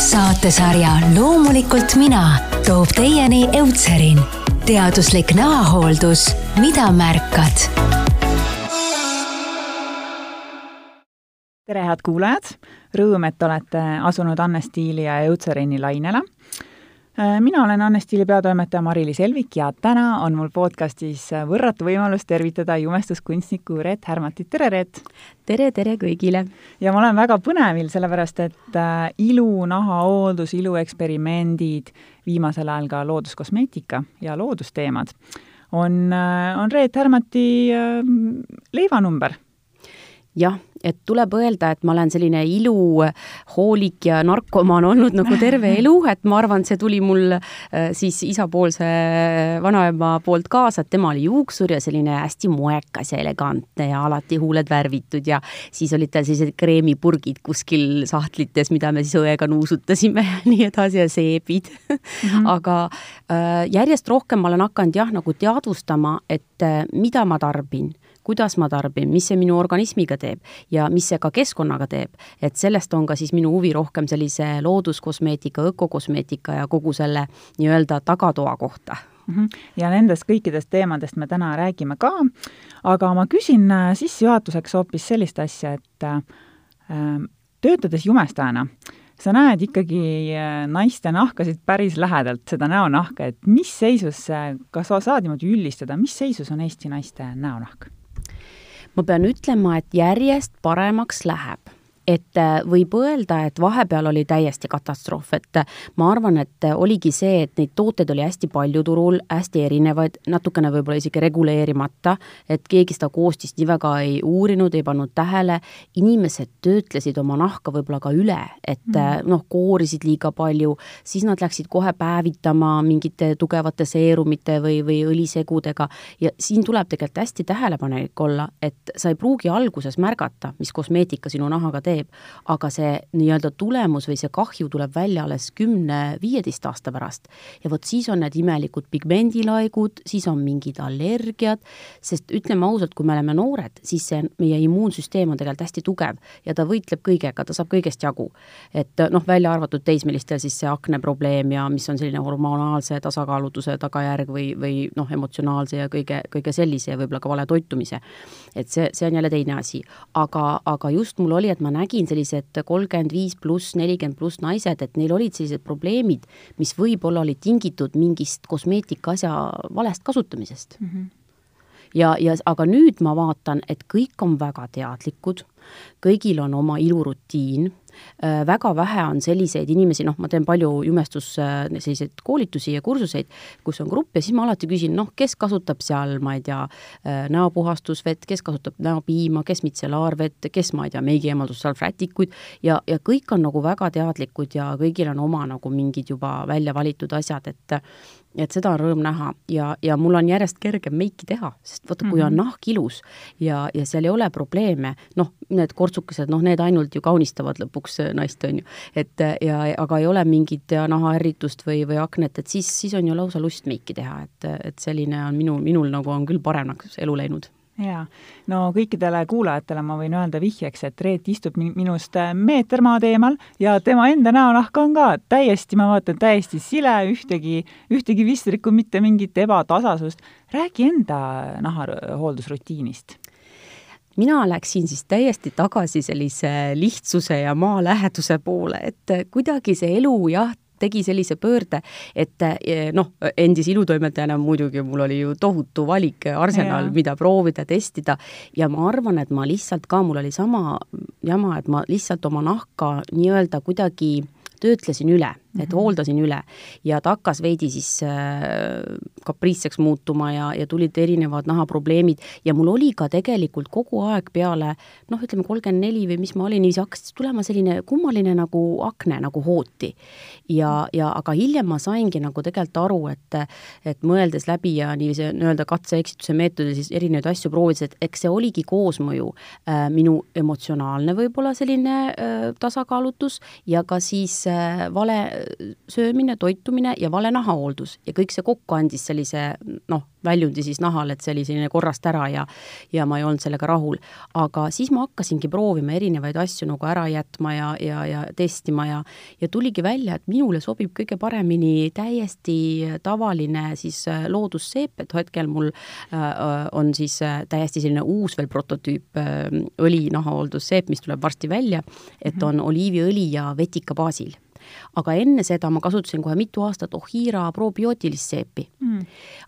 saatesarja Loomulikult mina toob teieni Eutserin, teaduslik nahahooldus, mida märkad. tere, head kuulajad! Rõõm, et olete asunud Anne Stiili ja Eutserini lainele mina olen Anne Stiili peatoimetaja Mari-Liis Elvik ja täna on mul podcastis võrratu võimalus tervitada jumestuskunstnikku Reet Härmatit, tere Reet! tere, tere kõigile! ja ma olen väga põnevil, sellepärast et äh, ilu, nahahooldus, ilueksperimendid, viimasel ajal ka looduskosmeetika ja loodusteemad on, äh, on Reet Härmati leivanumber jah, et tuleb öelda, et ma olen selline iluhoolik ja narkomaan olnud nagu terve elu, et ma arvan, et see tuli mul äh, siis isapoolse vanaema poolt kaasa, et tema oli juuksur ja selline hästi moekas ja elegantne ja alati huuled värvitud ja siis olid tal sellised kreemipurgid kuskil sahtlites, mida me siis õega nuusutasime ja nii edasi ja seebid mm. -hmm. aga äh, järjest rohkem ma olen hakanud jah, nagu teadvustama, et äh, mida ma tarbin kuidas ma tarbin, mis see minu organismiga teeb ja mis see ka keskkonnaga teeb. et sellest on ka siis minu huvi rohkem sellise looduskosmeetika, ökokosmeetika ja kogu selle nii-öelda tagatoa kohta mhm. ja nendest kõikidest teemadest me täna räägime ka, aga ma küsin äh, sissejuhatuseks hoopis sellist asja, et äh, töötades jumestajana, sa näed ikkagi äh, naiste nahkasid päris lähedalt, seda näonahka, et mis seisus kas sa saad niimoodi üldistada, mis seisus on Eesti naiste näonahk? Ma pean ütlema, et järjest paremaks läheb et äh, võib öelda, et vahepeal oli täiesti katastroof, et äh, ma arvan, et äh, oligi see, et neid tooteid oli hästi palju turul, hästi erinevaid, natukene võib-olla isegi reguleerimata, et keegi seda koostist nii väga ei uurinud, ei pannud tähele, inimesed töötlesid oma nahka võib-olla ka üle, et mm. noh, koorisid liiga palju, siis nad läksid kohe päevitama mingite tugevate seerumite või, või õlisegudega. Ja siin tuleb tegelikult hästi tähelepanelik olla, et sa ei pruugi alguses märgata, mis kosmeetika sinu nahaga teeb, teeb, aga see nii-öelda tulemus või see kahju tuleb välja alles kümne-viieteist aasta pärast. ja vot siis on need imelikud pigmendilaigud, siis on mingid allergiad, sest ütleme ausalt, kui me oleme noored, siis see meie immuunsüsteem on tegelikult hästi tugev ja ta võitleb kõigega, ta saab kõigest jagu. et noh, välja arvatud teismelistel siis see akneprobleem ja mis on selline hormonaalse tasakaalutuse tagajärg või, või noh, emotsionaalse ja kõige, kõige sellise ja võib-olla ka vale toitumise. et see, see on jälle teine asi. aga, aga just mul oli, et ma nägin sellised kolmkümmend viis pluss, nelikümmend pluss naised, et neil olid sellised probleemid, mis võib-olla olid tingitud mingist kosmeetika asja valest kasutamisest mm. -hmm ja, ja aga nüüd ma vaatan, et kõik on väga teadlikud, kõigil on oma ilurutiin, väga vähe on selliseid inimesi, noh, ma teen palju jumestus äh, selliseid koolitusi ja kursuseid, kus on grupp ja siis ma alati küsin, noh, kes kasutab seal, ma ei tea, äh, näopuhastusvett, kes kasutab näopiima, kes mitselaarvett, kes, ma ei tea, meigiemaldussalvrätikuid ja, ja kõik on nagu väga teadlikud ja kõigil on oma nagu mingid juba välja valitud asjad, et et seda on rõõm näha ja, ja mul on järjest kergem meiki teha, sest vaata, kui on mhm. nahk ilus ja, ja seal ei ole probleeme, noh, need kortsukesed, noh, need ainult ju kaunistavad lõpuks kaks naist, on ju. et ja, aga ei ole mingit nahaärritust või, või aknet, et siis, siis on ju lausa lust meiki teha, et, et selline on minu, minul nagu on küll paremaks elu läinud jaa, no kõikidele kuulajatele ma võin öelda vihjeks, et Reet istub minust meeter maad eemal ja tema enda näonahk on ka täiesti, ma vaatan, täiesti sile, ühtegi, ühtegi vistrikku, mitte mingit ebatasasust. räägi enda nahahooldusrutiinist mina läksin siis täiesti tagasi sellise lihtsuse ja maaläheduse poole, et kuidagi see elu jah, tegi sellise pöörde, et eh, noh, endise ilutoimetajana muidugi mul oli ju tohutu valik, arsenal, mida proovida, testida. Ja ma arvan, et ma lihtsalt ka, mul oli sama jama, et ma lihtsalt oma nahka nii-öelda kuidagi töötlesin üle et mhm. hooldasin üle ja ta hakkas veidi siis äh, kapriisseks muutuma ja, ja tulid erinevad nahaprobleemid ja mul oli ka tegelikult kogu aeg peale noh, ütleme kolmkümmend neli või mis ma olin, siis hakkas tulema selline kummaline nagu akne nagu hooti. ja, ja aga hiljem ma saingi nagu tegelikult aru, et, et mõeldes läbi ja niiviisi nii-öelda katse-eksituse meetodil siis erinevaid asju proovides, et eks see oligi koosmõju äh, minu emotsionaalne võib-olla selline äh, tasakaalutus ja ka siis äh, vale söömine, toitumine ja vale nahahooldus ja kõik see kokku andis sellise noh, väljundi siis nahal, et see oli selline korrast ära ja ja ma ei olnud sellega rahul. aga siis ma hakkasingi proovima erinevaid asju nagu ära jätma ja, ja, ja testima ja ja tuligi välja, et minule sobib kõige paremini täiesti tavaline siis äh, loodusseep, et hetkel mul äh, on siis äh, täiesti selline uus veel prototüüp äh, õli nahahooldusseep, mis tuleb varsti välja, et mhm. on oliiviõli ja vetika baasil aga enne seda ma kasutasin kohe mitu aastat Ohira probiootilist seepi. Mm..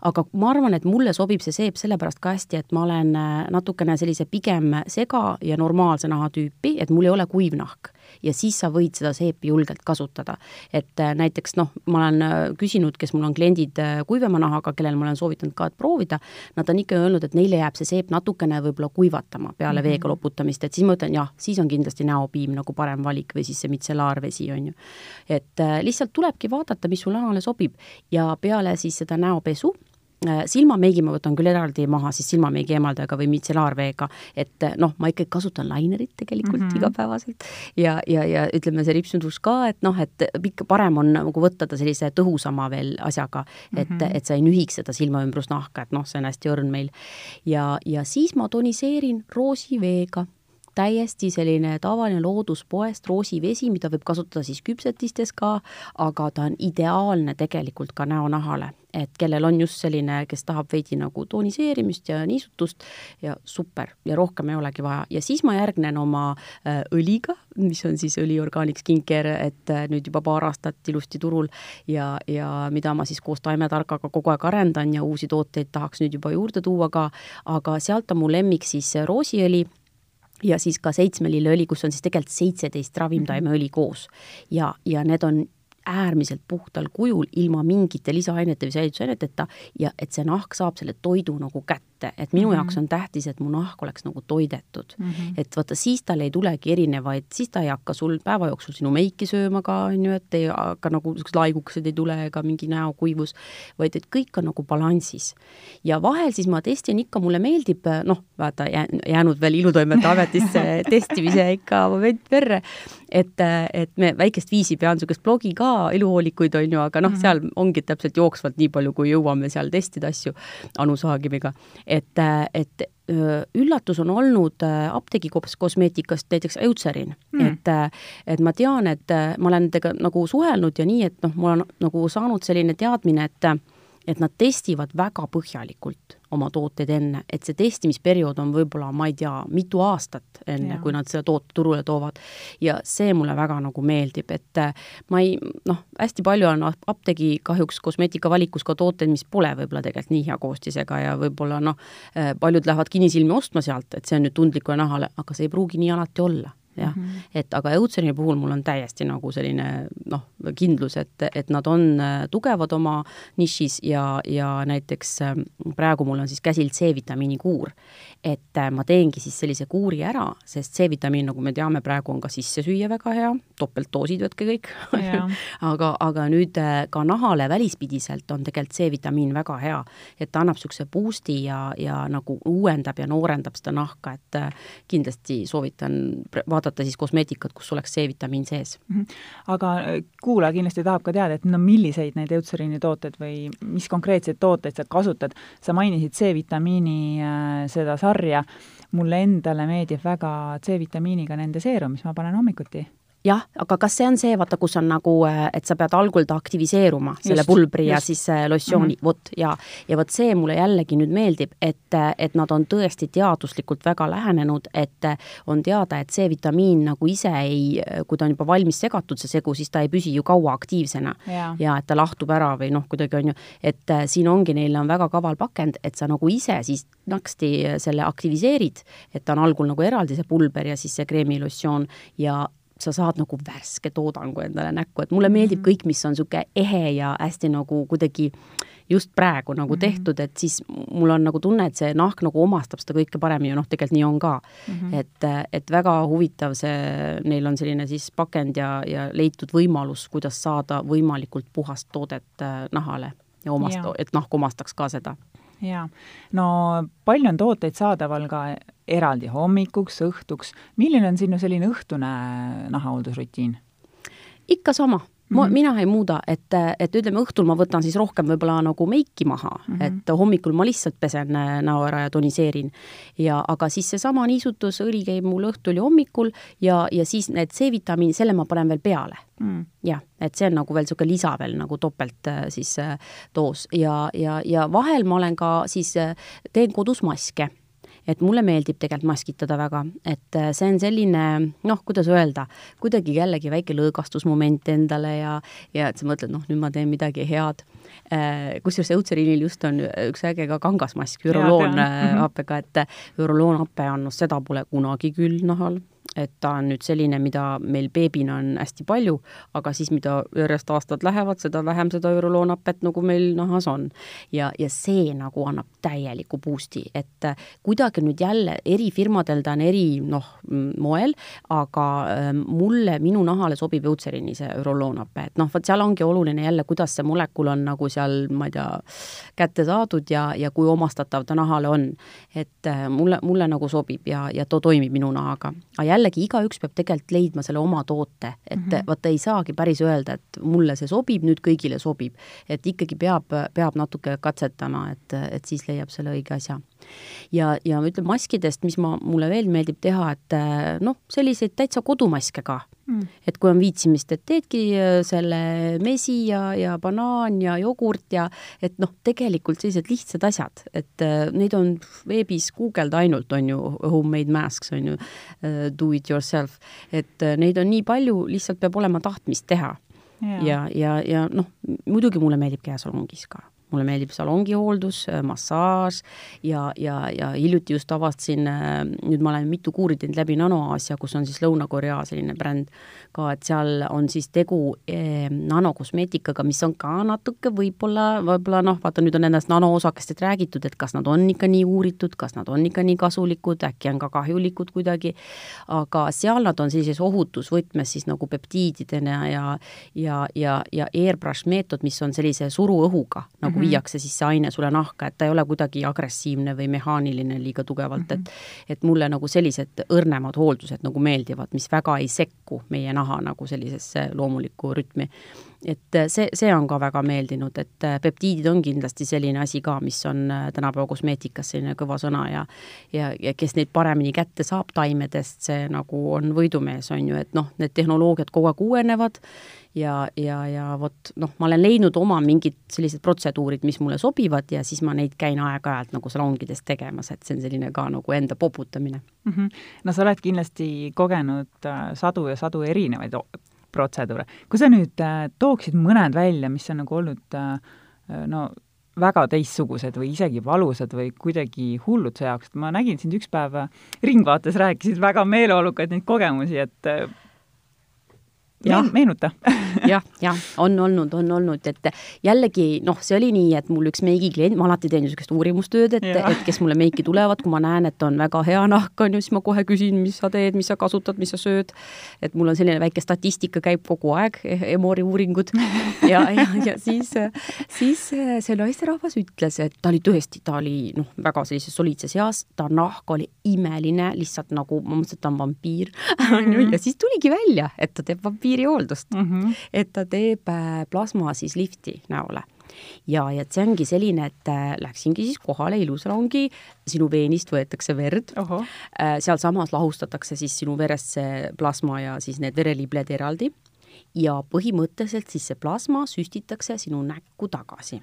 aga ma arvan, et mulle sobib see seep sellepärast ka hästi, et ma olen äh, natukene sellise pigem sega ja normaalse naha tüüpi, et mul ei ole kuiv nahk ja siis sa võid seda seepi julgelt kasutada. et äh, näiteks noh, ma olen äh, küsinud, kes mul on kliendid kuivema nahaga, kellel ma olen soovitanud ka, et proovida, nad on ikka öelnud, et neile jääb see seep natukene võib-olla kuivatama peale mm -hmm. veega loputamist, et siis ma ütlen jah, siis on kindlasti näopiim nagu parem valik või siis see mitsellaarvesi, on ju et äh, lihtsalt tulebki vaadata, mis sul näole sobib ja peale siis seda näopesu äh, silmameigi ma võtan küll eraldi maha siis silmameigi eemaldajaga või mitselaarveega, et äh, noh, ma ikkagi kasutan lainerit tegelikult mm -hmm. igapäevaselt ja, ja, ja ütleme, see ripsundus ka, et noh, et ikka parem on nagu võtta ta sellise tõhusama veel asjaga, et mm, -hmm. et sa ei nühiks seda silmaümbrusnahka, et noh, see on hästi õrn meil. ja, ja siis ma toniseerin roosiveega täiesti selline tavaline looduspoest roosivesi, mida võib kasutada siis küpsetistes ka, aga ta on ideaalne tegelikult ka näonahale. et kellel on just selline, kes tahab veidi nagu toniseerimist ja niisutust ja super ja rohkem ei olegi vaja ja siis ma järgnen oma äh, õliga, mis on siis õli Organic Skincare, et äh, nüüd juba paar aastat ilusti turul ja, ja mida ma siis koos taimetargaga kogu aeg arendan ja uusi tooteid tahaks nüüd juba juurde tuua ka, aga sealt on mu lemmik siis roosiõli ja siis ka seitsmelilleõli, kus on siis tegelikult seitseteist ravimtaimeõli koos. ja, ja need on äärmiselt puhtal kujul, ilma mingite lisaainete või säilitusaineteta. Ja et see nahk saab selle toidu nagu kätte kätte, et minu mm -hmm. jaoks on tähtis, et mu nahk oleks nagu toidetud mm. -hmm. et vaata, siis tal ei tulegi erinevaid, siis ta ei hakka sul päeva jooksul sinu meiki sööma ka, on ju, et ei hakka nagu niisugused laigukesed ei tule ega mingi näokuivus, vaid et kõik on nagu balansis. ja vahel siis ma testin ikka, mulle meeldib, noh, vaata, jäänud veel Ilutoimete ametisse testimise ikka moment verre, et, et me väikest viisi pean niisugust blogi ka, eluhoolikuid on ju, aga noh mm, -hmm. seal ongi täpselt jooksvalt nii palju, kui jõuame seal testida asju Anu Saagimiga et, et üllatus on olnud apteegikosmeetikast näiteks Eutserin mm., et, et ma tean, et ma olen temaga nagu suhelnud ja nii, et noh, mul on nagu saanud selline teadmine, et et nad testivad väga põhjalikult oma tooteid enne, et see testimisperiood on võib-olla, ma ei tea, mitu aastat enne, kui nad selle toote turule toovad. ja see mulle väga nagu meeldib, et äh, ma ei, noh, hästi palju on apteegi kahjuks kosmeetika valikus ka tooteid, mis pole võib-olla tegelikult nii hea koostisega ja võib-olla noh, äh, paljud lähevad kinnisilmi ostma sealt, et see on nüüd tundlikule nahale, aga see ei pruugi nii alati olla jah. Mm, -hmm. et aga Eutseni puhul mul on täiesti nagu selline noh, kindlus, et, et nad on äh, tugevad oma nišis ja, ja näiteks äh, praegu mul on siis käsil C-vitamiini kuur. et äh, ma teengi siis sellise kuuri ära, sest C-vitamiin, nagu me teame, praegu on ka sissesüüa väga hea, topeltdoosid võtke kõik. Aga, aga nüüd ka nahale välispidiselt on tegelikult C-vitamiin väga hea, et ta annab niisuguse boost'i ja, ja nagu uuendab ja noorendab seda nahka, et kindlasti soovitan vaadata vaadata siis kosmeetikat, kus oleks C-vitamiin sees. -hmm. aga äh, kuulaja kindlasti tahab ka teada, et no milliseid neid Eutseriini tooteid või mis konkreetseid tooteid sa kasutad, sa mainisid C-vitamiini äh, seda sarja, mulle endale meeldib väga C-vitamiiniga nende seerum, mis ma panen hommikuti jah, aga kas see on see, vaata, kus on nagu, äh, et sa pead algul ta aktiviseeruma, selle pulbri just. ja siis äh, lossiooni mm, -hmm. vot, ja, ja vot see mulle jällegi nüüd meeldib, et, äh, et nad on tõesti teaduslikult väga lähenenud, et on teada, et C-vitamiin nagu ise ei, kui ta on juba valmis segatud, see segu, siis ta ei püsi ju kaua aktiivsena ja, ja et ta lahtub ära või noh, kuidagi on ju, et siin ongi, neil on väga kaval pakend, et sa nagu ise siis naksti selle aktiviseerid, et ta on algul nagu eraldi, see pulber ja siis see kreemilossioon ja sa saad nagu värske toodangu endale näkku, et mulle meeldib mm -hmm. kõik, mis on niisugune ehe ja hästi nagu kuidagi just praegu nagu mm -hmm. tehtud, et siis mul on nagu tunne, et see nahk nagu omastab seda kõike paremini ja noh, tegelikult nii on ka mm. -hmm. et, et väga huvitav see, neil on selline siis pakend ja, ja leitud võimalus, kuidas saada võimalikult puhast toodet äh, nahale ja omast-, et nahk omastaks ka seda jaa, no palju on tooteid saadaval ka eraldi hommikuks, õhtuks, milline on sinu selline õhtune nahahooldusrutiin? ikka sama ma, mina ei muuda, et, et ütleme, õhtul ma võtan siis rohkem võib-olla nagu meiki maha mm, -hmm. et hommikul ma lihtsalt pesen äh, näo ära ja toniseerin. ja aga siis seesama niisutus, õli käib mul õhtul ja hommikul ja, ja siis need C-vitamiini, selle ma panen veel peale. Mm.. jah, et see on nagu veel niisugune lisa veel nagu topelt äh, siis äh, doos. Ja, ja, ja vahel ma olen ka siis, teen kodus maske et mulle meeldib tegelikult maskitada väga, et äh, see on selline noh, kuidas öelda, kuidagi jällegi väike lõõgastusmoment endale ja, ja et sa mõtled, noh, nüüd ma teen midagi head. Äh, kusjuures Eutserinil just on üks äge ka kangasmask, üroloon äh, happega, et üroloon happe on, noh, seda pole kunagi küll nahal et ta on nüüd selline, mida meil beebina on hästi palju, aga siis, mida järjest aastad lähevad, seda vähem seda üroloonapet nagu meil nahas on. ja, ja see nagu annab täieliku boost'i, et äh, kuidagi nüüd jälle eri firmadel ta on eri noh, moel, aga äh, mulle, minu nahale sobib Eutserini see üroloonape, et noh, vot seal ongi oluline jälle, kuidas see molekul on nagu seal, ma ei tea, kätte saadud ja, ja kui omastatav ta nahale on. et äh, mulle, mulle nagu sobib ja, ja too toimib minu nahaga. aga jällegi igaüks peab tegelikult leidma selle oma toote, et mm -hmm. vaata ei saagi päris öelda, et mulle see sobib, nüüd kõigile sobib. et ikkagi peab, peab natuke katsetama, et, et siis leiab selle õige asja. Ja, ja ütleme maskidest, mis ma, mulle veel meeldib teha, et noh, selliseid täitsa kodumaske ka. Mm.. et kui on viitsimist, et teedki äh, selle mesi ja, ja banaan ja jogurt ja et noh, tegelikult sellised lihtsad asjad, et äh, neid on veebis guugelda ainult, on ju, homemade masks on ju do it yourself, et neid on nii palju, lihtsalt peab olema tahtmist teha. ja, ja, ja, ja noh, muidugi mulle meeldib käesolongis ka mulle meeldib salongihooldus, äh, massaaž ja, ja, ja hiljuti just avastasin, äh, nüüd ma olen mitu kuuri teinud läbi Nanoaasia, kus on siis Lõuna-Korea selline bränd ka, et seal on siis tegu eh, nanokosmeetikaga, mis on ka natuke võib-olla, võib-olla noh, vaata nüüd on nendest nanoosakestest räägitud, et kas nad on ikka nii uuritud, kas nad on ikka nii kasulikud, äkki on ka kahjulikud kuidagi, aga seal nad on sellises ohutusvõtmes siis nagu peptiididena ja ja, ja, ja airbrush meetod, mis on sellise suruõhuga nagu mm -hmm Mhm. viiakse siis see aine sulle nahka, et ta ei ole kuidagi agressiivne või mehaaniline liiga tugevalt mm, -hmm. et et mulle nagu sellised õrnemad hooldused nagu meeldivad, mis väga ei sekku meie naha nagu sellisesse loomulikku rütmi. Et see, see on ka väga meeldinud, et peptiidid on kindlasti selline asi ka, mis on tänapäeva kosmeetikas selline kõva sõna ja ja, ja kes neid paremini kätte saab taimedest, see nagu on võidumees, on ju, et noh, need tehnoloogiad kogu aeg uuenevad ja, ja, ja vot noh, ma olen leidnud oma mingid sellised protseduurid, mis mulle sobivad ja siis ma neid käin aeg-ajalt nagu salongides tegemas, et see on selline ka nagu enda poputamine mm. -hmm. no sa oled kindlasti kogenud äh, sadu ja sadu erinevaid protseduure. kui sa nüüd äh, tooksid mõned välja, mis on nagu olnud äh, no väga teistsugused või isegi valusad või kuidagi hullud su jaoks, et ma nägin sind üks päev Ringvaates rääkisid väga meeleolukaid neid kogemusi, et jah, meenuta. jah, jah, on olnud, on olnud, et jällegi noh, see oli nii, et mul üks meigiklient, ma alati teen niisugust uurimustööd, et, et kes mulle meiki tulevad, kui ma näen, et on väga hea nahk, on ju, siis ma kohe küsin, mis sa teed, mis sa kasutad, mis sa sööd. et mul on selline väike statistika käib kogu aeg, Emori uuringud. Ja, ja, ja siis, siis see naisterahvas ütles, et ta oli tõesti, ta oli noh, väga sellises soliidses eas, ta nahk oli imeline, lihtsalt nagu ma mõtlesin, et ta on vampiir. On ju, ja siis tuligi välja, et ta teeb vampiiri piirihooldust. Mm, -hmm. et ta teeb äh, plasma siis lifti näole. Ja, ja see ongi selline, et äh, läksingi siis kohale ilusalongi, sinu veenist võetakse verd, äh, sealsamas lahustatakse siis sinu verest see plasma ja siis need verelibled eraldi. Ja põhimõtteliselt siis see plasma süstitakse sinu näkku tagasi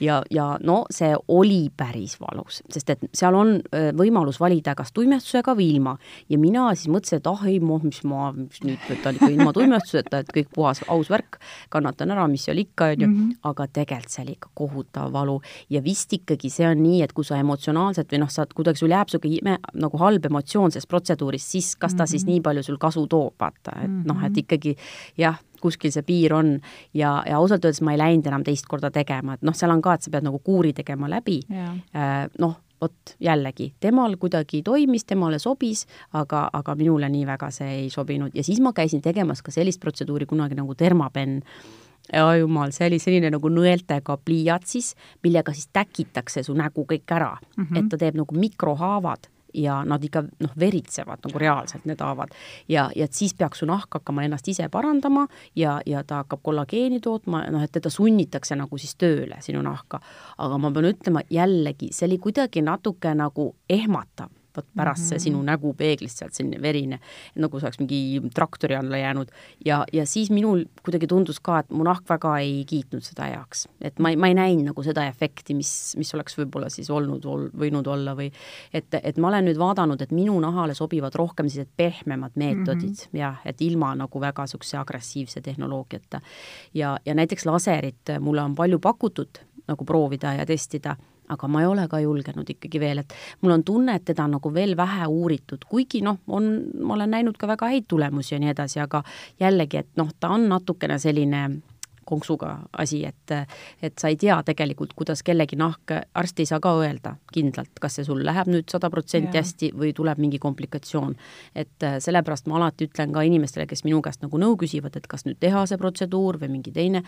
ja, ja no see oli päris valus, sest et seal on võimalus valida kas tuimestusega või ilma. ja mina siis mõtlesin, et ah ei, mis ma mis nüüd võtan ikka ilma tuimestuseta, et kõik puhas, aus värk, kannatan ära, mis seal ikka, on ju, mhm. aga tegelikult see oli ikka kohutav valu ja vist ikkagi see on nii, et kui sa emotsionaalselt või noh, sa kuidagi, sul jääb niisugune ime, nagu halb emotsioon sellest protseduurist, siis kas ta mm -hmm. siis mhm. nii palju sul kasu toob, vaata, et noh, et mhm. ikkagi jah, kuskil see piir on. Ja, ja ausalt öeldes ma ei läinud enam teist korda tegema, et noh, seal on ka, et sa pead nagu kuuri tegema läbi, äh, noh, vot jällegi, temal kuidagi toimis, temale sobis, aga, aga minule nii väga see ei sobinud. Ja siis ma käisin tegemas ka sellist protseduuri kunagi nagu termapenn ja jumal, see oli selline nagu nõeltega pliiatsis, millega siis täkitakse su nägu kõik ära. Mm, -hmm. et ta teeb nagu mikrohaavad ja nad ikka noh, veritsevad nagu reaalselt, need haavad. ja, ja et siis peaks su nahk hakkama ennast ise parandama ja, ja ta hakkab kollageeni tootma, noh, et teda sunnitakse nagu siis tööle, sinu nahka. aga ma pean ütlema jällegi, see oli kuidagi natuke nagu ehmatav vot pärast mm -hmm. see sinu nägu peeglist sealt selline verine, nagu see oleks mingi traktori alla jäänud. ja, ja siis minul kuidagi tundus ka, et mu nahk väga ei kiitnud seda heaks. et ma ei, ma ei näinud nagu seda efekti, mis, mis oleks võib-olla siis olnud ol,, võinud olla või et, et ma olen nüüd vaadanud, et minu nahale sobivad rohkem sellised pehmemad meetodid mm -hmm. jah, et ilma nagu väga niisuguse agressiivse tehnoloogiata. ja, ja näiteks laserit mulle on palju pakutud nagu proovida ja testida aga ma ei ole ka julgenud ikkagi veel, et mul on tunne, et teda on nagu veel vähe uuritud, kuigi noh, on, ma olen näinud ka väga häid tulemusi ja nii edasi, aga jällegi, et noh, ta on natukene selline konksuga asi, et, et sa ei tea tegelikult, kuidas kellegi nahk, arst ei saa ka öelda kindlalt, kas see sul läheb nüüd sada protsenti hästi või tuleb mingi komplikatsioon. et äh, sellepärast ma alati ütlen ka inimestele, kes minu käest nagu nõu küsivad, et kas nüüd teha see protseduur või mingi teine,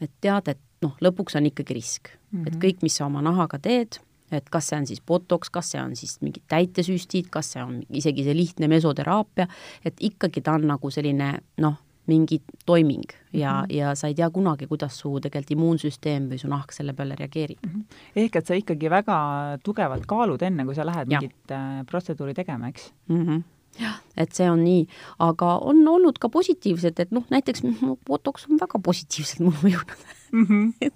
et tead, et noh, lõpuks on ikkagi risk mm, -hmm. et mhm. kõik, mis sa oma nahaga teed, et kas see on siis botox, kas see on siis mingid täitesüstid, kas see on isegi see lihtne mesoteraapia, et ikkagi ta on nagu selline noh, mingi toiming ja mm, -hmm. ja sa ei tea kunagi, kuidas su tegelikult immuunsüsteem või su nahk selle peale reageerib mm. -hmm. ehk et sa ikkagi väga tugevalt kaalud enne, kui sa lähed ja. mingit äh, protseduuri tegema, eks mm? -hmm jah, et see on nii, aga on olnud ka positiivsed, et noh, näiteks botox on väga positiivselt mulle mõjunud mm. -hmm.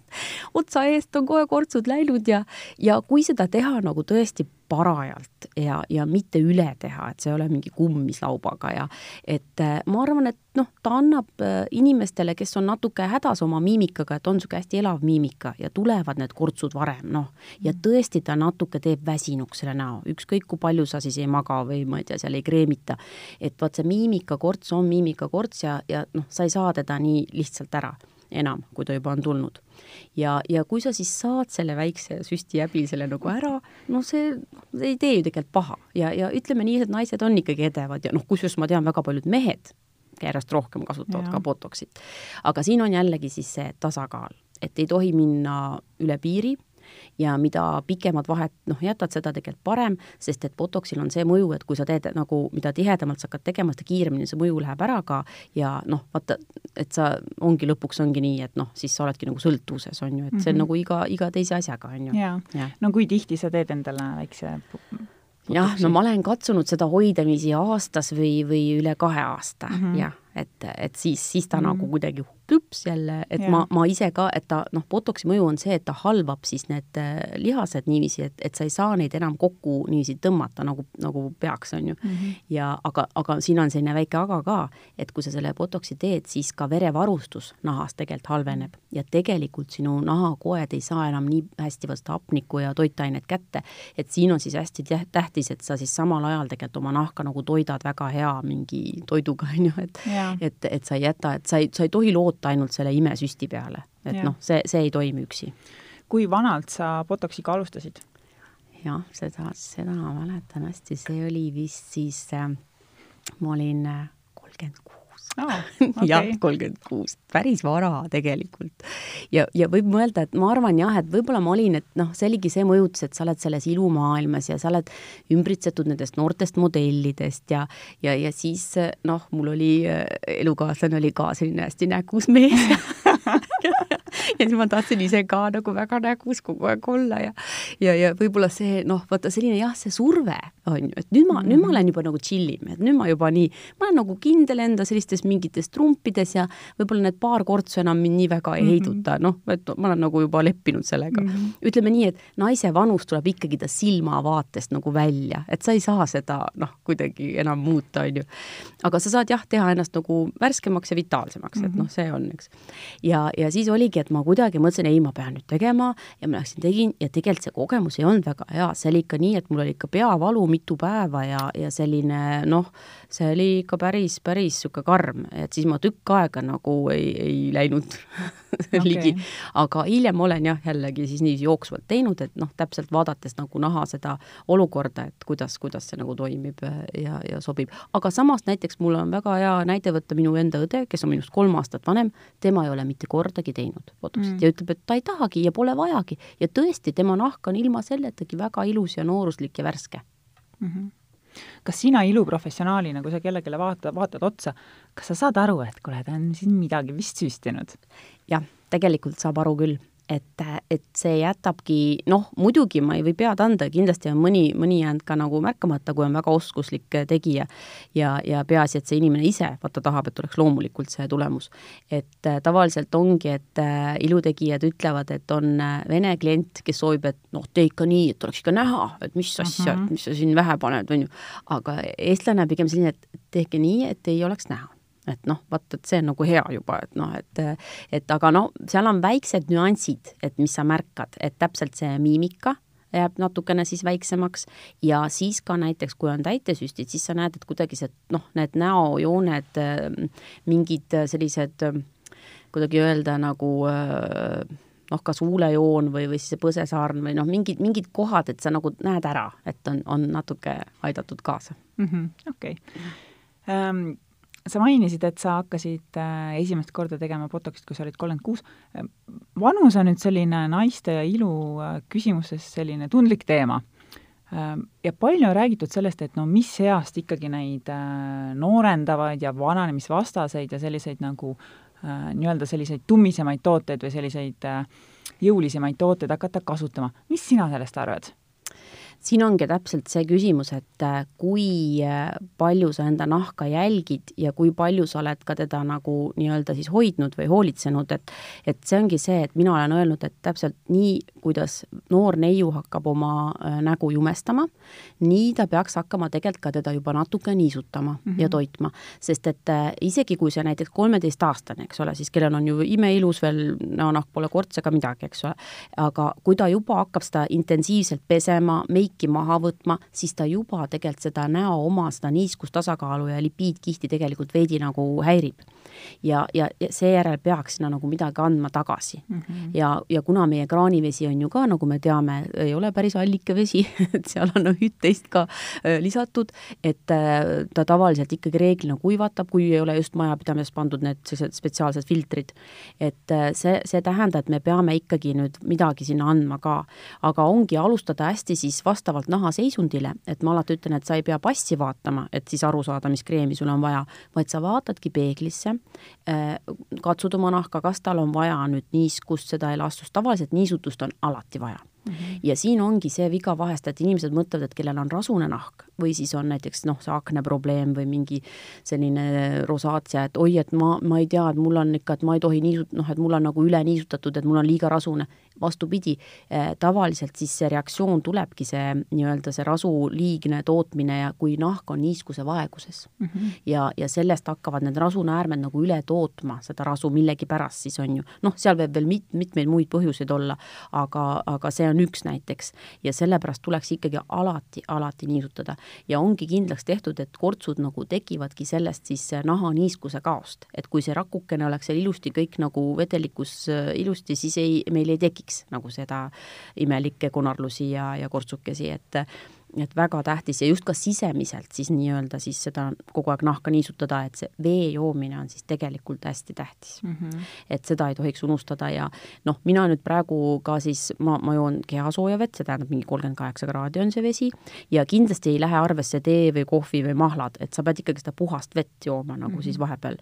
otsa eest on kohe kortsud läinud ja, ja kui seda teha nagu tõesti parajalt ja, ja mitte üle teha, et see ei ole mingi kummislaubaga ja et äh, ma arvan, et noh, ta annab äh, inimestele, kes on natuke hädas oma miimikaga, et on niisugune hästi elav miimika ja tulevad need kortsud varem, noh, ja mhm. tõesti ta natuke teeb väsinuks selle näo, ükskõik kui palju sa siis ei maga või ma ei tea, seal ei kreemita. et vot see miimikakorts on miimikakorts ja, ja noh, sa ei saa teda nii lihtsalt ära enam, kui ta juba on tulnud. ja, ja kui sa siis saad selle väikse süsti häbi selle nagu ära, no see, ei tee ju tegelikult paha ja, ja ütleme nii, et naised on ikkagi edevad ja noh, kusjuures ma tean, väga paljud mehed järjest rohkem kasutavad ja. ka botoxit. aga siin on jällegi siis see tasakaal, et ei tohi minna üle piiri ja mida pikemat vahet noh, jätad, seda tegelikult parem, sest et botoxil on see mõju, et kui sa teed nagu, mida tihedamalt sa hakkad tegema, seda kiiremini see mõju läheb ära ka ja noh, vaata, et sa, ongi lõpuks ongi nii, et noh, siis sa oledki nagu sõltuvuses, on ju, et see on mm -hmm. nagu iga, iga teise asjaga, on ju. jaa ja., no kui tihti sa teed endale väikse jah, no ma olen katsunud seda hoidamisi aastas või, või üle kahe aasta mm, -hmm. jah et, et siis, siis ta mm. nagu kuidagi plüps jälle, et ja. ma, ma ise ka, et ta noh, botoksi mõju on see, et ta halvab siis need äh, lihased niiviisi, et, et sa ei saa neid enam kokku niiviisi tõmmata, nagu, nagu peaks, on ju mm. -hmm. ja aga, aga siin on selline väike aga ka, et kui sa selle botoksi teed, siis ka verevarustus nahas tegelikult halveneb ja tegelikult sinu nahakoed ei saa enam nii hästi vastu hapnikku ja toitainet kätte, et siin on siis hästi tähtis, et sa siis samal ajal tegelikult oma nahka nagu toidad väga hea mingi toiduga, on ju, et et, et sa ei jäta, et sa ei, sa ei tohi loota ainult selle imesüsti peale, et noh, see, see ei toimi üksi. kui vanalt sa Botoxiga alustasid? jah, seda, seda ma mäletan hästi, see oli vist siis äh,, ma olin äh, kolmkümmend kuus oh, okay. jah, kolmkümmend kuus, päris vara tegelikult. ja, ja võib mõelda, et ma arvan jah, et võib-olla ma olin, et noh, see oligi see mõjutus, et sa oled selles ilumaailmas ja sa oled ümbritsetud nendest noortest modellidest ja ja, ja siis noh, mul oli elukaaslane oli ka selline hästi nägus mees ja siis ma tahtsin ise ka nagu väga nägus kogu aeg olla ja ja, ja võib-olla see noh, vaata selline jah, see surve on ju, et nüüd ma mm, -hmm. nüüd ma olen juba nagu chill im, et nüüd ma juba nii, ma olen nagu kindel enda sellistes mingites trumpides ja võib-olla need paar kortsu enam mind nii väga ei mm -hmm. heiduta, noh, et ma olen nagu juba leppinud sellega mm. -hmm. ütleme nii, et naise vanus tuleb ikkagi ta silmavaatest nagu välja, et sa ei saa seda noh, kuidagi enam muuta, on ju. aga sa saad jah, teha ennast nagu värskemaks ja vitaalsemaks mm, -hmm. et mhm. noh, see on, eks. ja, ja siis oligi, et ma kuidagi mõtlesin, ei, ma pean nüüd tegema ja ma läksin, tegin ja tegelikult see kogemus ei olnud väga hea, see oli ikka nii, et mul oli ikka peavalu mitu päeva ja, ja selline noh, see oli ikka päris, päris niisugune karm, et siis ma tükk aega nagu ei, ei läinud okay. ligi. aga hiljem olen jah, jällegi siis nii jooksvalt teinud, et noh, täpselt vaadates nagu näha seda olukorda, et kuidas, kuidas see nagu toimib ja, ja sobib. aga samas näiteks mul on väga hea näide võtta minu enda õde, kes on minust kolm aastat vanem, tema ei ole mitte kordagi teinud botoxit mm. ja ütleb, et ta ei tahagi ja pole vajagi ja tõesti, tema nahk on ilma selletagi väga ilus ja nooruslik ja värske mm. -hmm kas sina iluprofessionaalina, kui sa kellelegi vaata, vaatad otsa, kas sa saad aru, et kuule, ta on siin midagi vist süstinud? jah, tegelikult saab aru küll et, et see jätabki, noh, muidugi ma ei või pead anda, kindlasti on mõni, mõni jäänud ka nagu märkamata, kui on väga oskuslik tegija. ja, ja peaasi, et see inimene ise vaata tahab, et oleks loomulikult see tulemus. et äh, tavaliselt ongi, et äh, ilutegijad ütlevad, et on äh, vene klient, kes soovib, et noh, tee ikka nii, et oleks ikka näha, et mis asja uh, -huh. mis sa siin vähe paned, on ju. aga eestlane pigem selline, et tehke nii, et ei oleks näha et noh, vaat, et see on nagu hea juba, et noh, et et aga no seal on väiksed nüansid, et mis sa märkad, et täpselt see miimika jääb natukene siis väiksemaks ja siis ka näiteks, kui on täitesüstid, siis sa näed, et kuidagi see noh, need näojooned, mingid sellised kuidagi öelda nagu noh, kas huulejoon või, või siis see põsesaarn või noh, mingid, mingid kohad, et sa nagu näed ära, et on, on natuke aidatud kaasa mm -hmm,. okei sa mainisid, et sa hakkasid äh, esimest korda tegema botoxit, kui sa olid kolmkümmend kuus. vanus on nüüd selline naiste ja ilu äh, küsimuses selline tundlik teema. Ähm, ja palju on räägitud sellest, et no mis east ikkagi neid äh, noorendavaid ja vananemisvastaseid ja selliseid nagu nii-öelda selliseid tummisemaid tooteid või selliseid jõulisemaid tooteid hakata kasutama. mis sina sellest arvad? Siin ongi täpselt see küsimus, et äh, kui äh, palju sa enda nahka jälgid ja kui palju sa oled ka teda nagu nii-öelda siis hoidnud või hoolitsenud, et et see ongi see, et mina olen öelnud, et täpselt nii, kuidas noor neiu hakkab oma äh, nägu jumestama, nii ta peaks hakkama tegelikult ka teda juba natuke niisutama mm -hmm. ja toitma. sest et isegi, kui see näiteks kolmeteistaastane, eks ole, siis kellel on ju imeilus veel, näonahk pole korts ega midagi, eks ole, aga kui ta juba hakkab seda intensiivselt pesema, meiki maha võtma, siis ta juba tegelikult seda näo oma seda niiskustasakaalu ja lipiidkihti tegelikult veidi nagu häirib. ja, ja, ja seejärel peaks sinna nagu midagi andma tagasi mm. -hmm. ja, ja kuna meie kraanivesi on ju ka, nagu me teame, ei ole päris allike vesi et seal on üht-teist ka lisatud, et äh, ta tavaliselt ikkagi reeglina kuivatab, kui ei ole just majapidamises pandud need sellised spetsiaalsed filtrid. et äh, see, see tähendab, et me peame ikkagi nüüd midagi sinna andma ka, aga ongi alustada hästi siis vastavalt naha seisundile, et ma alati ütlen, et sa ei pea passi vaatama, et siis aru saada, mis kreemi sul on vaja, vaid sa vaatadki peeglisse, äh, katsud oma nahka, kas tal on vaja nüüd niiskust, seda elastust, tavaliselt niisutust on alati vaja Mm -hmm. ja siin ongi see viga vahest, et inimesed mõtlevad, et kellel on rasune nahk või siis on näiteks noh, see akneprobleem või mingi selline rosaatia, et oi, et ma, ma ei tea, et mul on ikka, et ma ei tohi niisut-, noh, et mul on nagu üle niisutatud, et mul on liiga rasune. vastupidi eh,, tavaliselt siis see reaktsioon tulebki see nii-öelda see rasu liigne tootmine ja kui nahk on niiskuse vaeguses mm. -hmm. ja, ja sellest hakkavad need rasunäärmed nagu üle tootma seda rasu millegipärast siis on ju, noh, seal võib veel mit-, mitmeid muid põhjuseid olla, aga, aga see on on üks näiteks. Ja sellepärast tuleks ikkagi alati, alati niisutada. ja ongi kindlaks tehtud, et kortsud nagu tekivadki sellest siis nahaniiskuse kaost, et kui see rakukene oleks seal ilusti kõik nagu vedelikus äh, ilusti, siis ei, meil ei tekiks nagu seda imelikke konarlusi ja, ja kortsukesi, et et väga tähtis ja just ka sisemiselt siis nii-öelda siis seda kogu aeg nahka niisutada, et see vee joomine on siis tegelikult hästi tähtis mm. -hmm. et seda ei tohiks unustada ja noh, mina nüüd praegu ka siis, ma, ma joon kehasooja vett, see tähendab mingi kolmkümmend kaheksa kraadi on see vesi ja kindlasti ei lähe arvesse tee või kohvi või mahlad, et sa pead ikkagi seda puhast vett jooma nagu mm -hmm. siis vahepeal.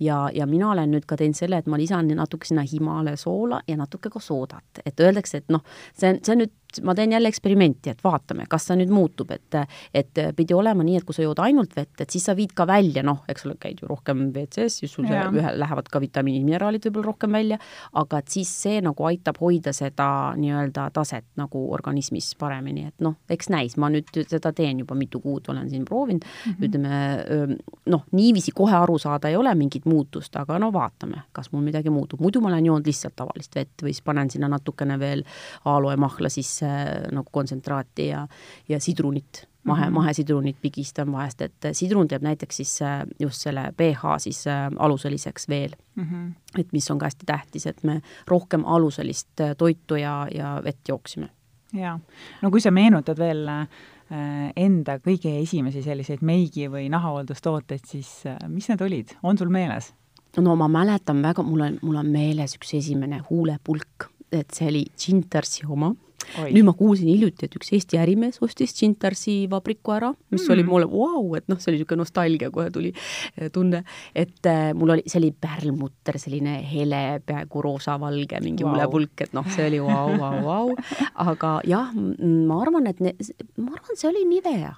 ja, ja mina olen nüüd ka teinud selle, et ma lisan natuke sinna Himale soola ja natuke ka soodat, et öeldakse, et noh, see on, see on nüüd ma teen jälle eksperimenti, et vaatame, kas see nüüd muutub, et et pidi olema nii, et kui sa jood ainult vett, et siis sa viid ka välja, noh, eks ole, käid ju rohkem WC-s, siis sul see, ühe, lähevad ka vitamiinid, mineraalid võib-olla rohkem välja, aga et siis see nagu aitab hoida seda nii-öelda taset nagu organismis paremini, et noh, eks näis, ma nüüd seda teen juba mitu kuud, olen siin proovinud mm, -hmm. ütleme noh, niiviisi kohe aru saada ei ole mingit muutust, aga no vaatame, kas mul midagi muutub, muidu ma olen joonud lihtsalt tavalist vett või siis panen sinna natukene veel aloemahla sisse nagu kontsentraati ja, ja sidrunit, mahe mm, -hmm. mahesidrunit pigistan vahest, et sidrun teeb näiteks siis äh, just selle pH siis äh, aluseliseks veel mm. -hmm. et mis on ka hästi tähtis, et me rohkem aluselist äh, toitu ja, ja vett jooksime. jaa, no kui sa meenutad veel enda kõige esimesi selliseid meigi- või nahahooldustooteid, siis mis need olid, on sul meeles? no ma mäletan väga, mul on, mul on meeles üks esimene huulepulk, et see oli Gintersi oma nüüd ma kuulsin hiljuti, et üks Eesti ärimees ostis Cintarsi vabriku ära, mis mm. oli mulle vau wow,, et noh, see oli niisugune nostalgia, kohe tuli eh, tunne, et äh, mul oli, see oli pärlmutter, selline hele, peaaegu roosavalge mingi wow. ulepulk, et noh, see oli vau, vau, vau, aga jah, ma arvan, et ne, ma arvan, see oli Nivea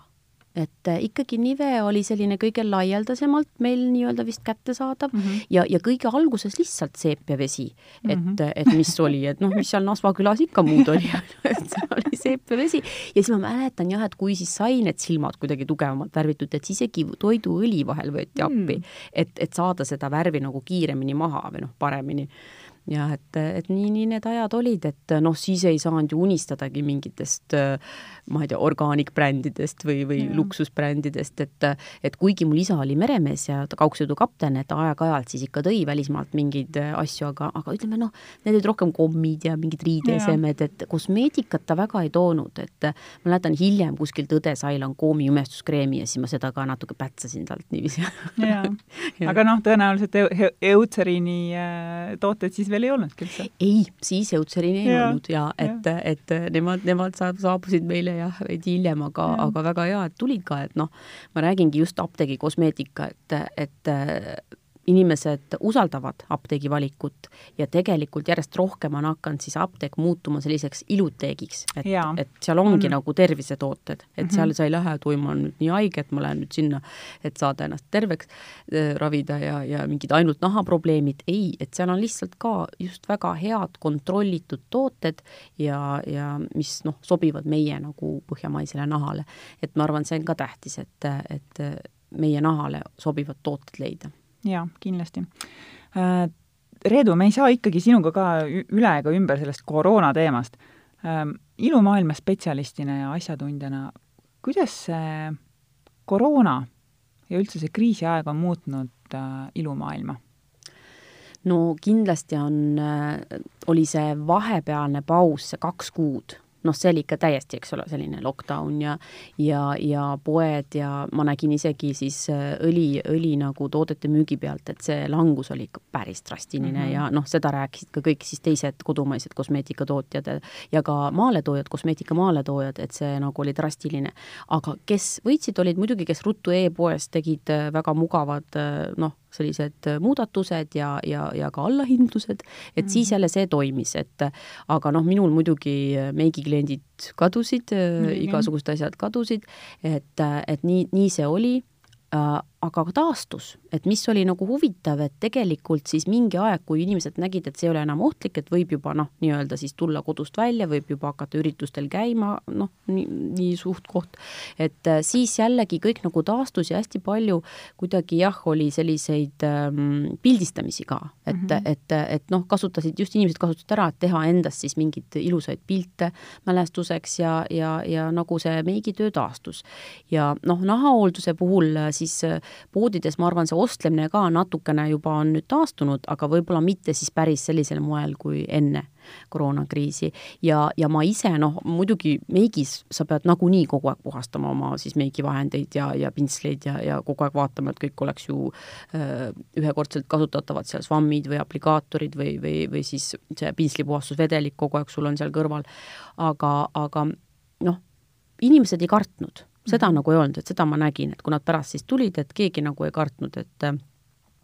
et äh, ikkagi Nive oli selline kõige laialdasemalt meil nii-öelda vist kättesaadav mm -hmm. ja, ja kõige alguses lihtsalt seepiavesi, et mm, -hmm. et mis oli, et noh, mis seal Nasva külas ikka muud oli et see oli seepiavesi ja siis ma mäletan jah, et kui siis sai need silmad kuidagi tugevamalt värvitud, et siis isegi toiduõli vahel võeti appi mm, -hmm. et, et saada seda värvi nagu kiiremini maha või noh, paremini jah, et, et nii, nii need ajad olid, et noh, siis ei saanud ju unistadagi mingitest ma ei tea, orgaanikbrändidest või, või ja. luksusbrändidest, et et kuigi mul isa oli meremees ja kaugsõidukapten, et aeg-ajalt siis ikka tõi välismaalt mingeid asju, aga, aga ütleme noh, need olid rohkem kommid ja mingid riideesemed, et kosmeetikat ta väga ei toonud, et ma mäletan hiljem kuskilt õde sai Lancoomi jumestuskreemi ja siis ma seda ka natuke pätsasin talt niiviisi. aga noh, tõenäoliselt Eutseriini äh, tooteid siis veel ei olnudki üldse? ei, siis Eutseriini ei ja, olnud ja et, et nemad, nemad saabusid meile jah, veidi hiljem, aga, aga väga hea, et tulid ka, et noh, ma räägingi just apteegi kosmeetika, et, et inimesed usaldavad apteegi valikut ja tegelikult järjest rohkem on hakanud siis apteek muutuma selliseks iluteegiks, et, et seal ongi on. nagu tervisetooted, et mm -hmm. seal sa ei lähe, et oi, ma olen nüüd nii haige, et ma lähen nüüd sinna, et saada ennast terveks äh, ravida ja, ja mingid ainult nahaprobleemid, ei, et seal on lihtsalt ka just väga head kontrollitud tooted ja, ja mis noh, sobivad meie nagu põhjamaisele nahale. et ma arvan, see on ka tähtis, et, et meie nahale sobivad tooted leida jaa, kindlasti. Äh, Reedu, me ei saa ikkagi sinuga ka üle ega ümber sellest koroona teemast. Ähm, ilumaailma spetsialistina ja asjatundjana, kuidas see koroona ja üldse see kriisiaeg on muutnud äh, ilumaailma? no kindlasti on, äh, oli see vahepealne paus, see kaks kuud noh, see oli ikka täiesti, eks ole, selline lockdown ja ja, ja poed ja ma nägin isegi siis äh, õli, õli nagu toodete müügi pealt, et see langus oli ikka päris drastiline mm -hmm. ja noh, seda rääkisid ka kõik siis teised kodumaised kosmeetikatootjad ja ka maaletoojad, kosmeetika maaletoojad, et see nagu oli drastiline. aga kes võitsid, olid muidugi, kes ruttu e-poes tegid äh, väga mugavad äh, noh, sellised muudatused ja, ja, ja ka allahindlused, et mm. siis jälle see toimis, et aga noh, minul muidugi meigikliendid kadusid mm, -hmm. igasugused asjad kadusid, et, et nii, nii see oli äh, aga taastus, et mis oli nagu huvitav, et tegelikult siis mingi aeg, kui inimesed nägid, et see ei ole enam ohtlik, et võib juba noh, nii-öelda siis tulla kodust välja, võib juba hakata üritustel käima, noh, nii, nii suht-koht, et äh, siis jällegi kõik nagu taastus ja hästi palju kuidagi jah, oli selliseid ähm, pildistamisi ka, et mm, -hmm. et, et, noh, kasutasid, just inimesed kasutasid ära, et teha endast siis mingeid ilusaid pilte mälestuseks ja, ja, ja nagu see meigitöö taastus. ja noh, nahahoolduse puhul siis äh, poodides ma arvan, see ostlemine ka natukene juba on nüüd taastunud, aga võib-olla mitte siis päris sellisel moel kui enne koroonakriisi. ja, ja ma ise noh, muidugi meigis sa pead nagunii kogu aeg puhastama oma siis meigivahendeid ja, ja pintsleid ja, ja kogu aeg vaatama, et kõik oleks ju öö, ühekordselt kasutatavad seal švammid või aplikaatorid või, või, või siis see pintslipuhastusvedelik kogu aeg sul on seal kõrval. aga, aga noh, inimesed ei kartnud seda mm -hmm. nagu ei olnud, et seda ma nägin, et kui nad pärast siis tulid, et keegi nagu ei kartnud, et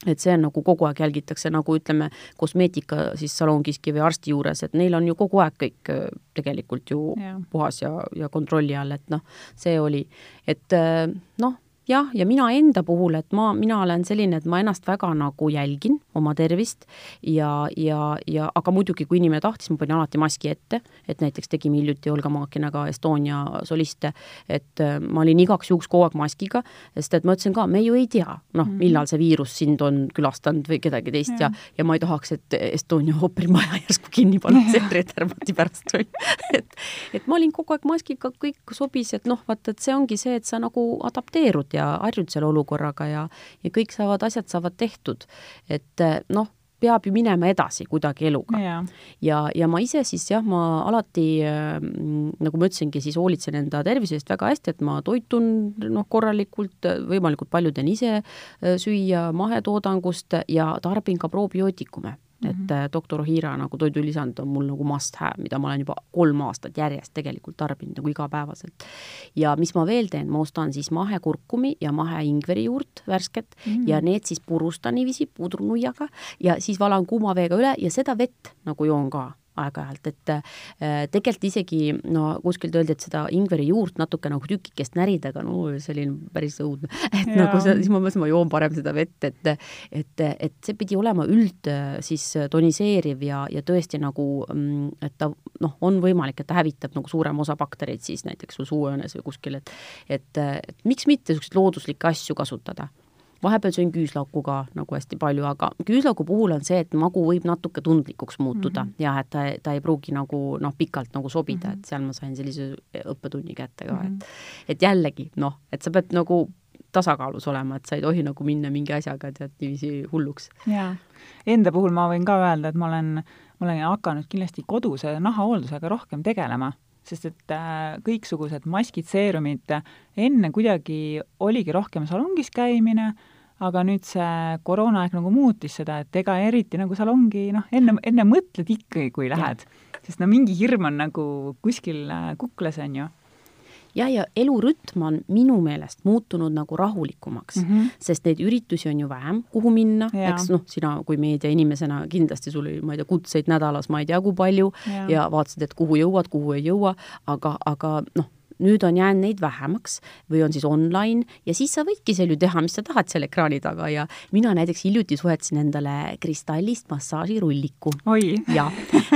et see on nagu kogu aeg jälgitakse, nagu ütleme, kosmeetika siis salongiski või arsti juures, et neil on ju kogu aeg kõik äh, tegelikult ju ja. puhas ja, ja kontrolli all, et noh, see oli, et äh, noh, jah, ja mina enda puhul, et ma, mina olen selline, et ma ennast väga nagu jälgin, oma tervist ja, ja, ja aga muidugi, kui inimene tahtis, ma panin alati maski ette, et näiteks tegime hiljuti Olga Maakinaga Estonia soliste, et äh, ma olin igaks juhuks kogu aeg maskiga, sest et ma ütlesin ka, me ju ei tea, noh -hmm., millal see viirus sind on külastanud või kedagi teist ja, ja, ja ma ei tahaks, et Estonia ooperimaja järsku kinni pannakse Reetermati pärast või et, et ma olin kogu aeg maskiga, kõik sobis, et noh, vaata, et see ongi see, et sa nagu adapteerud ja harjud selle olukorraga ja, ja kõik saavad, asjad saavad tehtud. et noh, peab ju minema edasi kuidagi eluga. ja, ja, ja ma ise siis jah, ma alati äh, nagu ma ütlesingi, siis hoolitsen enda tervise eest väga hästi, et ma toitun noh, korralikult, võimalikult palju teen ise äh, süüa mahetoodangust ja tarbin ka probiootikume et mm -hmm. doktor Ohira nagu toidulisand on mul nagu must have, mida ma olen juba kolm aastat järjest tegelikult tarbinud nagu igapäevaselt. ja mis ma veel teen, ma ostan siis mahekurkumi ja maheingveri juurt värsket mm -hmm. ja need siis purustan niiviisi pudrunuiaga ja siis valan kuuma veega üle ja seda vett nagu joon ka aeg-ajalt, et äh, tegelikult isegi no kuskilt öeldi, et seda ingveri juurt natuke nagu tükikest närida, aga no see oli päris õudne. et ja. nagu see, siis ma mõtlesin, ma joon parem seda vett, et et, et see pidi olema üld siis toniseeriv ja, ja tõesti nagu, mm, et ta noh, on võimalik, et ta hävitab nagu suurema osa baktereid siis näiteks sul suuõõnes või kuskil, et et, et miks mitte niisuguseid looduslikke asju kasutada vahepeal sõin küüslauku ka nagu hästi palju, aga küüslaugu puhul on see, et magu võib natuke tundlikuks muutuda mm -hmm. jah, et ta, ta ei pruugi nagu noh, pikalt nagu sobida mm, -hmm. et seal ma sain sellise õppetunni kätte ka mm, -hmm. et mhm. et jällegi noh, et sa pead nagu tasakaalus olema, et sa ei tohi nagu minna mingi asjaga tead niiviisi hulluks. jaa, enda puhul ma võin ka öelda, et ma olen, ma olen hakanud kindlasti koduse nahahooldusega rohkem tegelema sest et äh, kõiksugused maskid, seerumid, enne kuidagi oligi rohkem salongis käimine, aga nüüd see koroonaaeg nagu muutis seda, et ega eriti nagu salongi noh, enne, enne mõtled ikkagi, kui lähed. sest no mingi hirm on nagu kuskil äh, kuklas, on ju jah, ja elurütm on minu meelest muutunud nagu rahulikumaks mm, -hmm. sest neid üritusi on ju vähem, kuhu minna, eks noh, sina kui meediainimesena kindlasti sul oli, ma ei tea, kutseid nädalas ma ei tea kui palju ja, ja vaatasid, et kuhu jõuad, kuhu ei jõua, aga, aga noh, nüüd on jäänud neid vähemaks või on siis online ja siis sa võidki seal ju teha, mis sa tahad seal ekraani taga ja mina näiteks hiljuti soetasin endale kristallist massaažirulliku. ja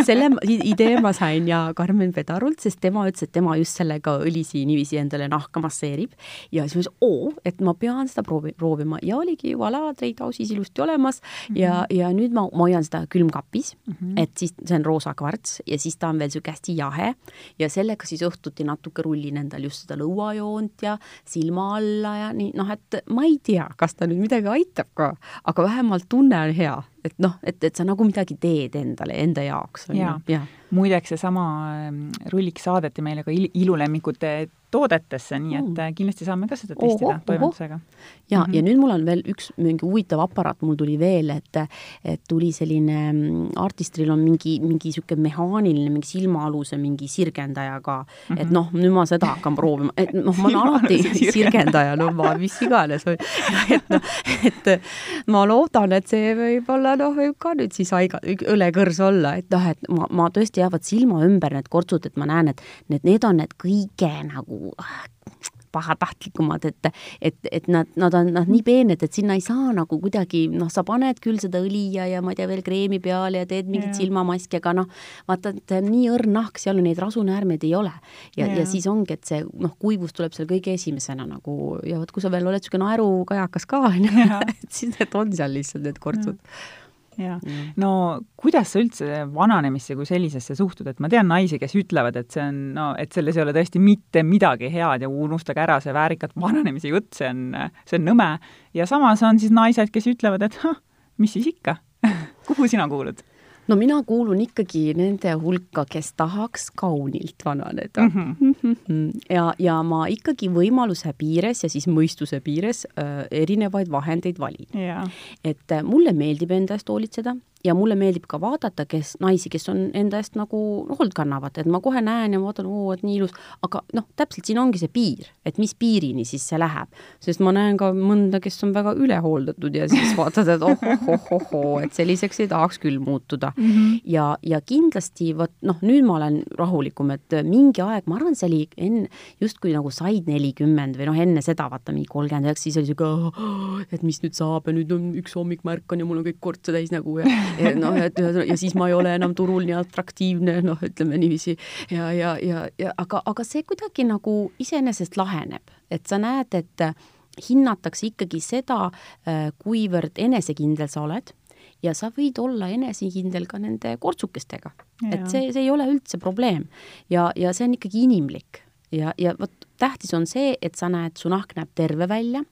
selle idee ma sain ja Karmen Pedarult, sest tema ütles, et tema just sellega õlisi niiviisi endale nahka masseerib ja siis ma ütlesin, oo, et ma pean seda proovi, proovima ja oligi voilà, treidausis ilusti olemas mm -hmm. ja, ja nüüd ma, ma hoian seda külmkapis mm, -hmm. et siis see on roosa kvarts ja siis ta on veel niisugune hästi jahe ja sellega siis õhtuti natuke rullin hoidsin endal just seda lõuajoont ja silma alla ja nii, noh, et ma ei tea, kas ta nüüd midagi aitab ka, aga vähemalt tunne on hea, et noh, et, et sa nagu midagi teed endale, enda jaoks. ja, ja., muideks seesama ähm, rullik saadeti meile ka il ilulemmikute toodetesse, nii et mm. kindlasti saame ka seda testida oho, toimetusega. ja mm, -hmm. ja nüüd mul on veel üks mingi huvitav aparaat, mul tuli veel, et, et tuli selline, mm, Artistril on mingi, mingi niisugune mehaaniline, mingi silmaaluse mingi sirgendaja ka mm. -hmm. et noh, nüüd ma seda hakkan proovima, et noh, ma olen alati sirgendaja, no ma, mis iganes, et noh, et ma loodan, et see võib-olla noh, võib ka nüüd siis haiga, õlekõrs olla, et noh, et ma, ma tõesti jäävad silma ümber need kortsud, et ma näen, et need, need on need kõige nagu pahatahtlikumad, et, et, et nad, nad on noh, nii peened, et sinna ei saa nagu kuidagi, noh, sa paned küll seda õli ja, ja ma ei tea, veel kreemi peale ja teed mingit silmamaski, aga noh, vaata, et nii õrn nahk, seal neid rasunäärmeid ei ole. ja, ja siis ongi, et see noh, kuivus tuleb seal kõige esimesena nagu ja vot, kui sa veel oled niisugune naerukajakas ka, on ju, et siis need on seal lihtsalt need kortsud. Ja jaa, no kuidas sa üldse vananemisse kui sellisesse suhtud, et ma tean naisi, kes ütlevad, et see on, no et selles ei ole tõesti mitte midagi head ja unustage ära see väärikat vananemise jutt, see on, see on nõme. ja samas on siis naised, kes ütlevad, et mis siis ikka kuhu sina kuulud? No mina kuulun ikkagi nende hulka, kes tahaks kaunilt vananeda mm. -hmm. ja, ja ma ikkagi võimaluse piires ja siis mõistuse piires äh, erinevaid vahendeid valin yeah.. et äh, mulle meeldib enda eest hoolitseda ja mulle meeldib ka vaadata, kes, naisi, kes on enda eest nagu hoolt kannavad, et ma kohe näen ja ma vaatan, oo, et nii ilus, aga noh, täpselt siin ongi see piir, et mis piirini siis see läheb. sest ma näen ka mõnda, kes on väga ülehooldatud ja siis vaatad, et ohohohohoo, et selliseks ei tahaks küll muutuda mm. -hmm. ja, ja kindlasti vot noh, nüüd ma olen rahulikum, et mingi aeg, ma arvan, see oli enne, justkui nagu said nelikümmend või noh, enne seda vaata mingi kolmkümmend üheksa, siis oli sihuke, et mis nüüd saab ja nüüd on üks hommik ma ärkan ja mul on kõik kortse täis nägu ja noh, et ja siis ma ei ole enam turul nii atraktiivne, noh, ütleme niiviisi. ja, ja, ja, ja aga, aga see kuidagi nagu iseenesest laheneb, et sa näed, et hinnatakse ikkagi seda, kuivõrd enesekindel sa oled. Ja sa võid olla enesekindel ka nende kortsukestega. et see, see ei ole üldse probleem. Ja, ja see on ikkagi inimlik. Ja, ja vot tähtis on see, et sa näed, su nahk näeb terve välja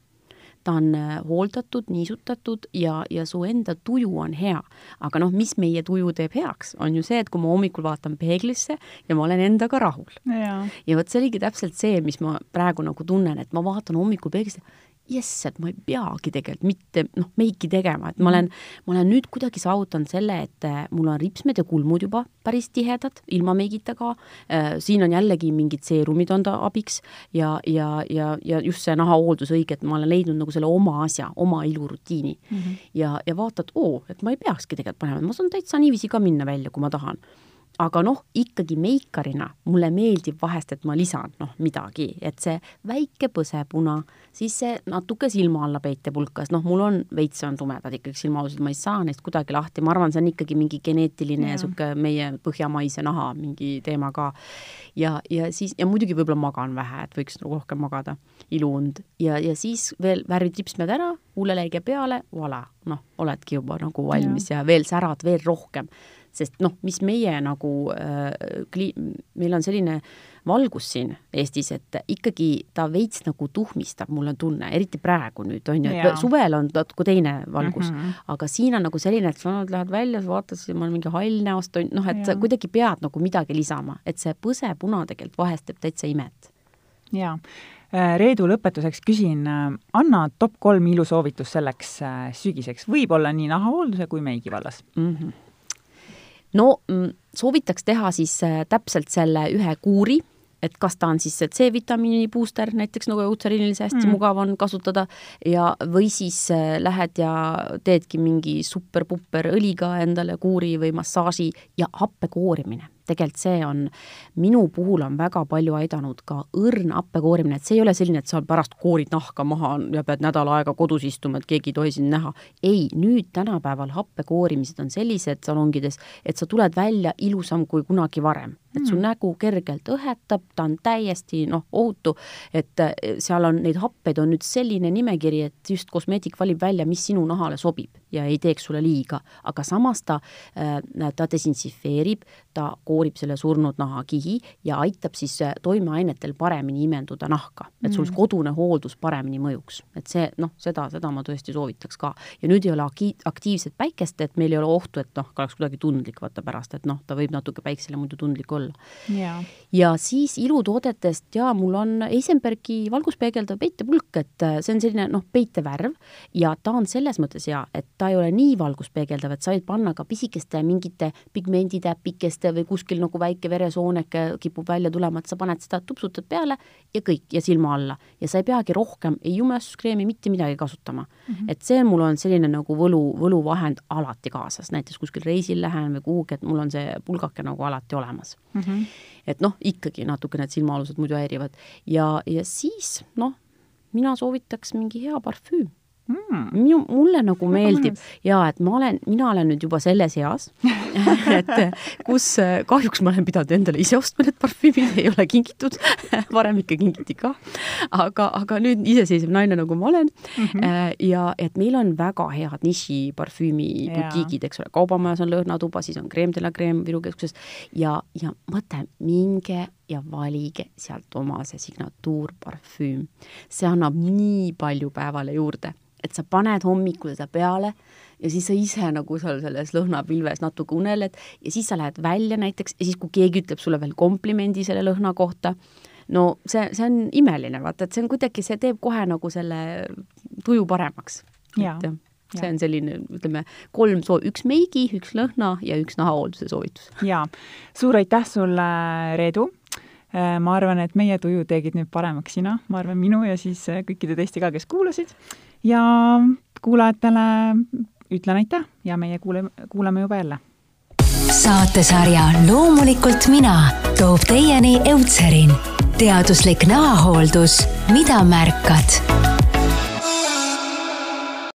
ta on äh, hooldatud, niisutatud ja, ja su enda tuju on hea. aga noh, mis meie tuju teeb heaks, on ju see, et kui ma hommikul vaatan peeglisse ja ma olen endaga rahul. ja vot see oligi täpselt see, mis ma praegu nagu tunnen, et ma vaatan hommikul peeglisse jess, et ma ei peagi tegelikult mitte noh, meiki tegema, et ma olen, ma olen nüüd kuidagi saavutanud selle, et äh, mul on ripsmed ja kulmud juba päris tihedad, ilma meigita ka äh,. siin on jällegi mingid seerumid on ta abiks ja, ja, ja, ja just see nahahooldus õige, et ma olen leidnud nagu selle oma asja, oma ilurutiini mm. -hmm. ja, ja vaatad, oo, et ma ei peakski tegelikult panema, ma saan täitsa niiviisi ka minna välja, kui ma tahan aga noh, ikkagi meikarina mulle meeldib vahest, et ma lisan noh, midagi, et see väike põsepuna, siis see natuke silma alla peiteb hulkas, noh, mul on veits on tumedad ikkagi silmaalused, ma ei saa neist kuidagi lahti, ma arvan, see on ikkagi mingi geneetiline ja niisugune meie põhjamaise naha mingi teema ka. ja, ja siis, ja muidugi võib-olla magan vähe, et võiks nagu rohkem magada, iluund. Ja, ja siis veel värvid ripsmed ära, huuleleige peale, voilà, noh, oledki juba nagu valmis ja, ja veel särad veel rohkem sest noh, mis meie nagu äh, kli-, meil on selline valgus siin Eestis, et ikkagi ta veits nagu tuhmistab, mul on tunne, eriti praegu nüüd on ju, et suvel on natuke teine valgus mm, -hmm. aga siin on nagu selline, et sa lähed välja, vaatad, ma olen mingi hall näost, noh, et ja. sa kuidagi pead nagu midagi lisama, et see põsepuna tegelikult vahest teeb täitsa imet. jaa äh, Reedu, lõpetuseks küsin, äh, anna top kolm ilusoovitust selleks äh, sügiseks, võib-olla nii nahahoolduse kui meigi vallas mm. -hmm no mm, soovitaks teha siis äh, täpselt selle ühe kuuri, et kas ta on siis see C-vitamiini booster näiteks nagu eutseriinilise hästi mm. mugav on kasutada ja, või siis äh, lähed ja teedki mingi super-puper õliga endale kuuri või massaaži ja happe koorimine tegelikult see on, minu puhul on väga palju aidanud ka õrn happekoorimine, et see ei ole selline, et sa pärast koorid nahka maha ja pead nädal aega kodus istuma, et keegi ei tohi sind näha. ei, nüüd tänapäeval happekoorimised on sellised salongides, et sa tuled välja ilusam kui kunagi varem et su mm. nägu kergelt õhetab, ta on täiesti noh, ohutu, et eh, seal on neid happeid on nüüd selline nimekiri, et just kosmeetik valib välja, mis sinu nahale sobib ja ei teeks sulle liiga, aga samas ta, äh, ta desintsifeerib, ta koorib selle surnud nahakihi ja aitab siis äh, toimeainetel paremini imenduda nahka, et sul mm. kodune hooldus paremini mõjuks, et see noh, seda, seda ma tõesti soovitaks ka. ja nüüd ei ole aktiivset päikest, et meil ei ole ohtu, et noh, oleks kuidagi tundlik vaata pärast, et noh, ta võib natuke päiksele muidu tundlik olla. Ja siis ilutoodetest ja mul on Eisenbergi valguspeegeldav peitepulk, et äh, see on selline noh, peitevärv ja ta on selles mõttes hea, et ta ei ole nii valguspeegeldav, et sa võid panna ka pisikeste mingite pigmenditäpikeste või kuskil nagu väike veresooneke kipub välja tulema, et sa paned seda, tupsutad peale ja kõik ja silma alla. Ja sa ei peagi rohkem ei jumestuskreemi, mitte midagi kasutama. Mm. -hmm. et see mul on selline nagu võlu, võluvahend alati kaasas, näiteks kuskil reisil lähen või kuhugi, et mul on see pulgake nagu alati olemas mm. -hmm. et noh, ikkagi natuke need silmaalused muidu häirivad ja, ja siis noh, mina soovitaks mingi hea parfüüm mm.. minu, mulle nagu meeldib ja et ma olen, mina olen nüüd juba selles eas et kus kahjuks ma olen pidanud endale ise ostma need parfüümid, ei ole kingitud varem ikka kingiti ka. aga, aga nüüd iseseisev naine, nagu ma olen mm. -hmm. ja et meil on väga head nišiparfüümi butiigid, eks ole, Kaubamajas on Lõhnatuba, siis on Creme de la Creme Viru keskuses ja, ja mõtle, minge ja valige sealt oma see signatuurparfüüm. see annab nii palju päevale juurde et sa paned hommikul seda peale ja siis sa ise nagu seal selles lõhnapilves natuke uneled ja siis sa lähed välja näiteks ja siis, kui keegi ütleb sulle veel komplimendi selle lõhna kohta, no see, see on imeline, vaata, et see on kuidagi, see teeb kohe nagu selle tuju paremaks. et see on selline, ütleme, kolm soo-, üks meigi, üks lõhna ja üks nahahoolduse soovitus. jaa, suur aitäh sulle, Reedu! Äh, ma arvan, et meie tuju tegid nüüd paremaks sina, ma arvan, minu ja siis äh, kõikide teiste ka, kes kuulasid. Ja kuulajatele ütlen aitäh ja meie kuule, kuulame juba jälle. saatesarja Loomulikult mina toob teieni Eutserin, teaduslik nahahooldus, mida märkad